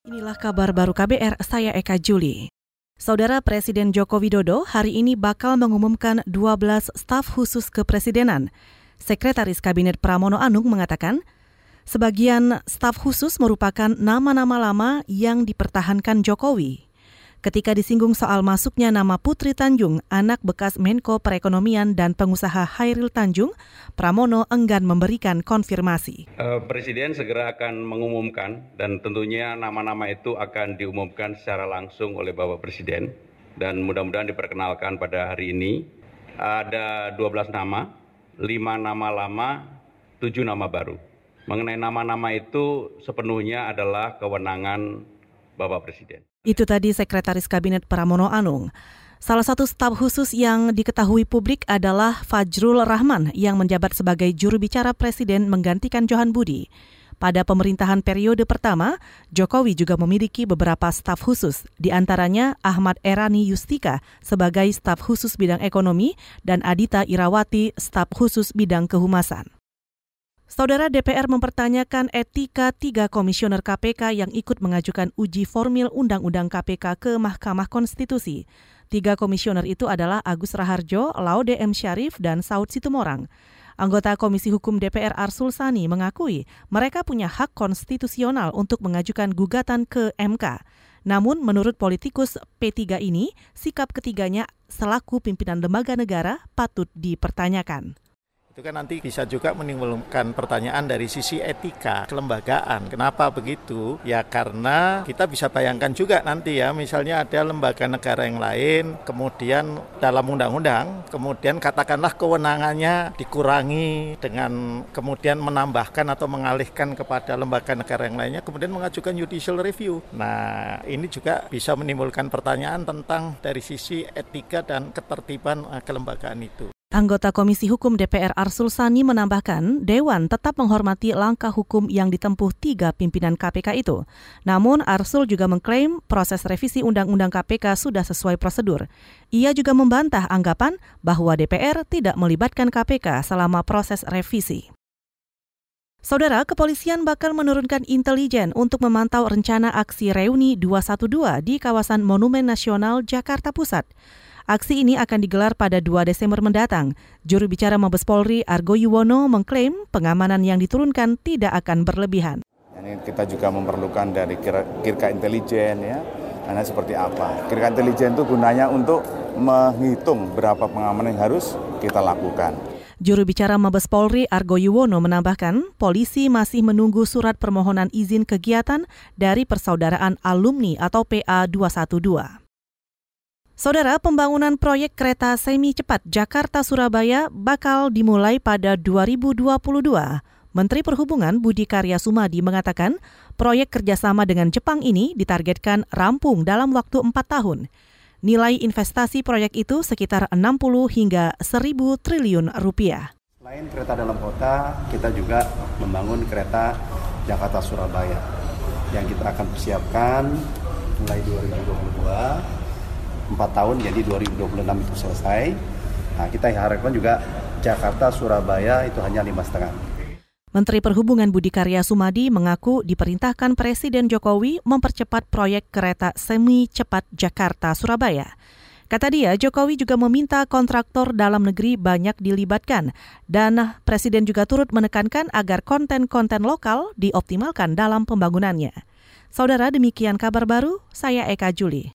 Inilah kabar baru KBR, saya Eka Juli. Saudara Presiden Joko Widodo hari ini bakal mengumumkan 12 staf khusus kepresidenan. Sekretaris Kabinet Pramono Anung mengatakan, sebagian staf khusus merupakan nama-nama lama yang dipertahankan Jokowi. Ketika disinggung soal masuknya nama Putri Tanjung, anak bekas Menko Perekonomian dan pengusaha Hairil Tanjung, Pramono enggan memberikan konfirmasi. Uh, Presiden segera akan mengumumkan dan tentunya nama-nama itu akan diumumkan secara langsung oleh Bapak Presiden dan mudah-mudahan diperkenalkan pada hari ini. Ada 12 nama, 5 nama lama, 7 nama baru. Mengenai nama-nama itu sepenuhnya adalah kewenangan Bapak Presiden. Itu tadi Sekretaris Kabinet Pramono Anung. Salah satu staf khusus yang diketahui publik adalah Fajrul Rahman yang menjabat sebagai juru bicara Presiden menggantikan Johan Budi. Pada pemerintahan periode pertama, Jokowi juga memiliki beberapa staf khusus, di antaranya Ahmad Erani Yustika sebagai staf khusus bidang ekonomi dan Adita Irawati staf khusus bidang kehumasan. Saudara DPR mempertanyakan etika tiga komisioner KPK yang ikut mengajukan uji formil Undang-Undang KPK ke Mahkamah Konstitusi. Tiga komisioner itu adalah Agus Raharjo, Laude M. Syarif, dan Saud Situmorang. Anggota Komisi Hukum DPR Arsul Sani mengakui mereka punya hak konstitusional untuk mengajukan gugatan ke MK. Namun menurut politikus P3 ini, sikap ketiganya selaku pimpinan lembaga negara patut dipertanyakan. Itu kan nanti bisa juga menimbulkan pertanyaan dari sisi etika kelembagaan. Kenapa begitu? Ya karena kita bisa bayangkan juga nanti ya, misalnya ada lembaga negara yang lain, kemudian dalam undang-undang, kemudian katakanlah kewenangannya dikurangi dengan kemudian menambahkan atau mengalihkan kepada lembaga negara yang lainnya, kemudian mengajukan judicial review. Nah, ini juga bisa menimbulkan pertanyaan tentang dari sisi etika dan ketertiban eh, kelembagaan itu. Anggota Komisi Hukum DPR Arsul Sani menambahkan, Dewan tetap menghormati langkah hukum yang ditempuh tiga pimpinan KPK itu. Namun, Arsul juga mengklaim proses revisi Undang-Undang KPK sudah sesuai prosedur. Ia juga membantah anggapan bahwa DPR tidak melibatkan KPK selama proses revisi. Saudara, kepolisian bakal menurunkan intelijen untuk memantau rencana aksi reuni 212 di kawasan Monumen Nasional Jakarta Pusat. Aksi ini akan digelar pada 2 Desember mendatang. Juru bicara Mabes Polri Argo Yuwono mengklaim pengamanan yang diturunkan tidak akan berlebihan. Ini kita juga memerlukan dari kirka intelijen ya, karena seperti apa. Kirka intelijen itu gunanya untuk menghitung berapa pengamanan yang harus kita lakukan. Juru bicara Mabes Polri Argo Yuwono menambahkan, polisi masih menunggu surat permohonan izin kegiatan dari Persaudaraan Alumni atau PA 212. Saudara, pembangunan proyek kereta semi cepat Jakarta-Surabaya bakal dimulai pada 2022. Menteri Perhubungan Budi Karya Sumadi mengatakan proyek kerjasama dengan Jepang ini ditargetkan rampung dalam waktu 4 tahun. Nilai investasi proyek itu sekitar 60 hingga 1000 triliun rupiah. Selain kereta dalam kota, kita juga membangun kereta Jakarta-Surabaya yang kita akan persiapkan mulai 2022 4 tahun jadi 2026 itu selesai. Nah, kita harapkan juga Jakarta Surabaya itu hanya lima setengah. Menteri Perhubungan Budi Karya Sumadi mengaku diperintahkan Presiden Jokowi mempercepat proyek kereta semi cepat Jakarta Surabaya. Kata dia, Jokowi juga meminta kontraktor dalam negeri banyak dilibatkan dan Presiden juga turut menekankan agar konten-konten lokal dioptimalkan dalam pembangunannya. Saudara, demikian kabar baru, saya Eka Juli.